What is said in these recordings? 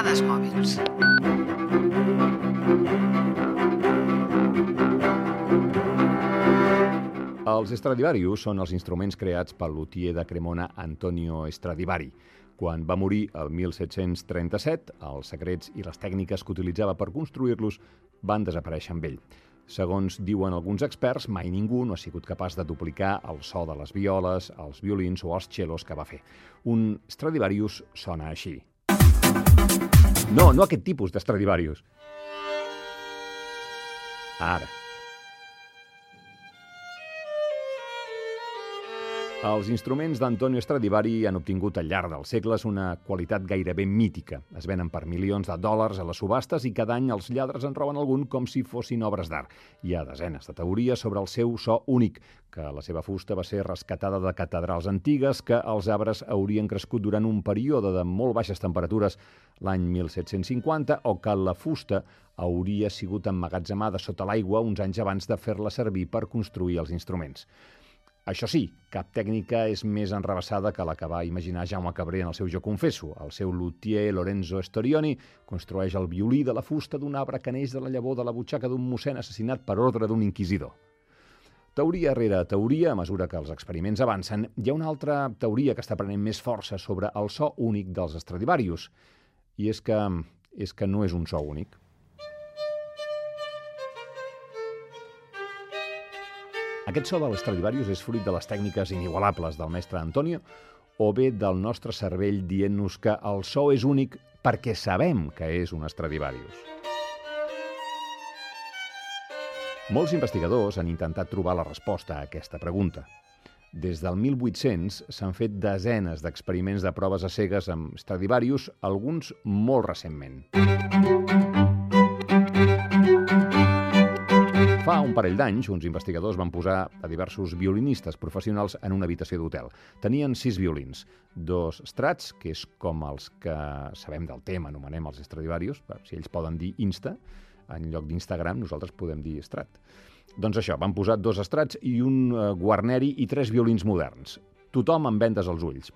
Dades mòbils. Els Stradivarius són els instruments creats pel luthier de Cremona Antonio Stradivari. Quan va morir el 1737, els secrets i les tècniques que utilitzava per construir-los van desaparèixer amb ell. Segons diuen alguns experts, mai ningú no ha sigut capaç de duplicar el so de les violes, els violins o els cellos que va fer. Un Stradivarius sona així. No, no aquest tipus de Stradivarius. Ara. Els instruments d'Antonio Stradivari han obtingut al llarg dels segles una qualitat gairebé mítica. Es venen per milions de dòlars a les subhastes i cada any els lladres en roben algun com si fossin obres d'art. Hi ha desenes de teories sobre el seu so únic, que la seva fusta va ser rescatada de catedrals antigues, que els arbres haurien crescut durant un període de molt baixes temperatures l'any 1750 o que la fusta hauria sigut emmagatzemada sota l'aigua uns anys abans de fer-la servir per construir els instruments. Això sí, cap tècnica és més enrabassada que la que va imaginar Jaume Cabré en el seu Jo confesso. El seu luthier Lorenzo Storioni construeix el violí de la fusta d'un arbre que neix de la llavor de la butxaca d'un mossèn assassinat per ordre d'un inquisidor. Teoria rere teoria, a mesura que els experiments avancen, hi ha una altra teoria que està prenent més força sobre el so únic dels Stradivarius. I és que, és que no és un so únic. Aquest so de l'Estradivarius és fruit de les tècniques inigualables del mestre Antonio o bé del nostre cervell dient-nos que el so és únic perquè sabem que és un Stradivarius. Molts investigadors han intentat trobar la resposta a aquesta pregunta. Des del 1800 s'han fet desenes d'experiments de proves a cegues amb Stradivarius, alguns molt recentment. Fa un parell d'anys, uns investigadors van posar a diversos violinistes professionals en una habitació d'hotel. Tenien sis violins, dos strats, que és com els que sabem del tema, anomenem els Stradivarius, si ells poden dir Insta, en lloc d'Instagram nosaltres podem dir Strat. Doncs això, van posar dos estrats i un eh, guarneri i tres violins moderns. Tothom amb vendes als ulls.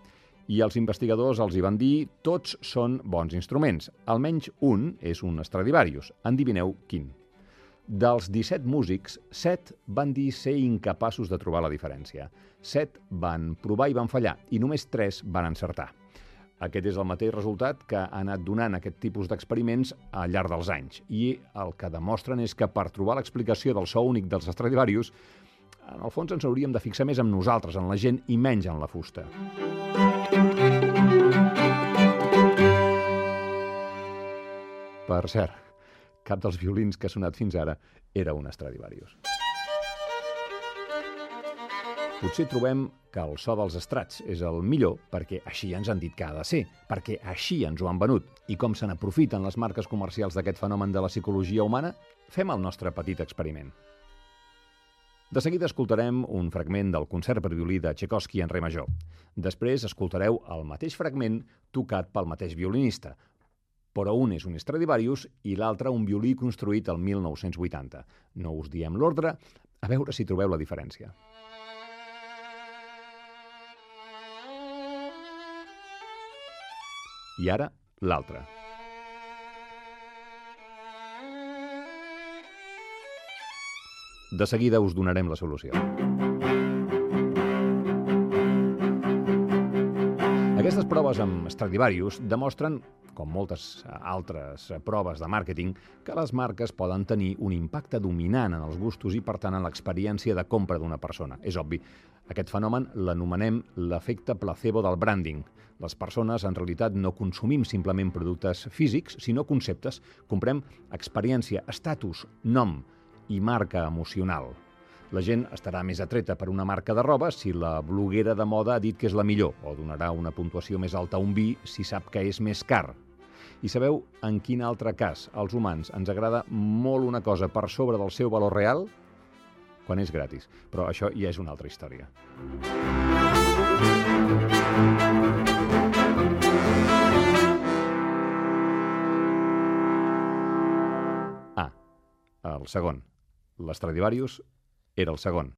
I els investigadors els hi van dir tots són bons instruments. Almenys un és un Stradivarius. Endivineu quin. Dels 17 músics, 7 van dir ser incapaços de trobar la diferència. 7 van provar i van fallar, i només 3 van encertar. Aquest és el mateix resultat que ha anat donant aquest tipus d'experiments al llarg dels anys. I el que demostren és que per trobar l'explicació del so únic dels Stradivarius, en el fons ens hauríem de fixar més en nosaltres, en la gent, i menys en la fusta. Per cert, cap dels violins que ha sonat fins ara era un Stradivarius. Potser trobem que el so dels estrats és el millor perquè així ens han dit que ha de ser, perquè així ens ho han venut. I com se n'aprofiten les marques comercials d'aquest fenomen de la psicologia humana, fem el nostre petit experiment. De seguida escoltarem un fragment del concert per violí de Tchaikovsky en re major. Després escoltareu el mateix fragment tocat pel mateix violinista, però un és un Stradivarius i l'altre un violí construït el 1980. No us diem l'ordre, a veure si trobeu la diferència. I ara, l'altre. De seguida us donarem la solució. Aquestes proves amb Stradivarius demostren com moltes eh, altres eh, proves de màrqueting, que les marques poden tenir un impacte dominant en els gustos i, per tant, en l'experiència de compra d'una persona. És obvi. Aquest fenomen l'anomenem l'efecte placebo del branding. Les persones, en realitat, no consumim simplement productes físics, sinó conceptes. Comprem experiència, estatus, nom i marca emocional. La gent estarà més atreta per una marca de roba si la bloguera de moda ha dit que és la millor, o donarà una puntuació més alta a un vi si sap que és més car. I sabeu en quin altre cas als humans ens agrada molt una cosa per sobre del seu valor real? Quan és gratis. Però això ja és una altra història. Ah, el segon. L'Estradivarius era el segon.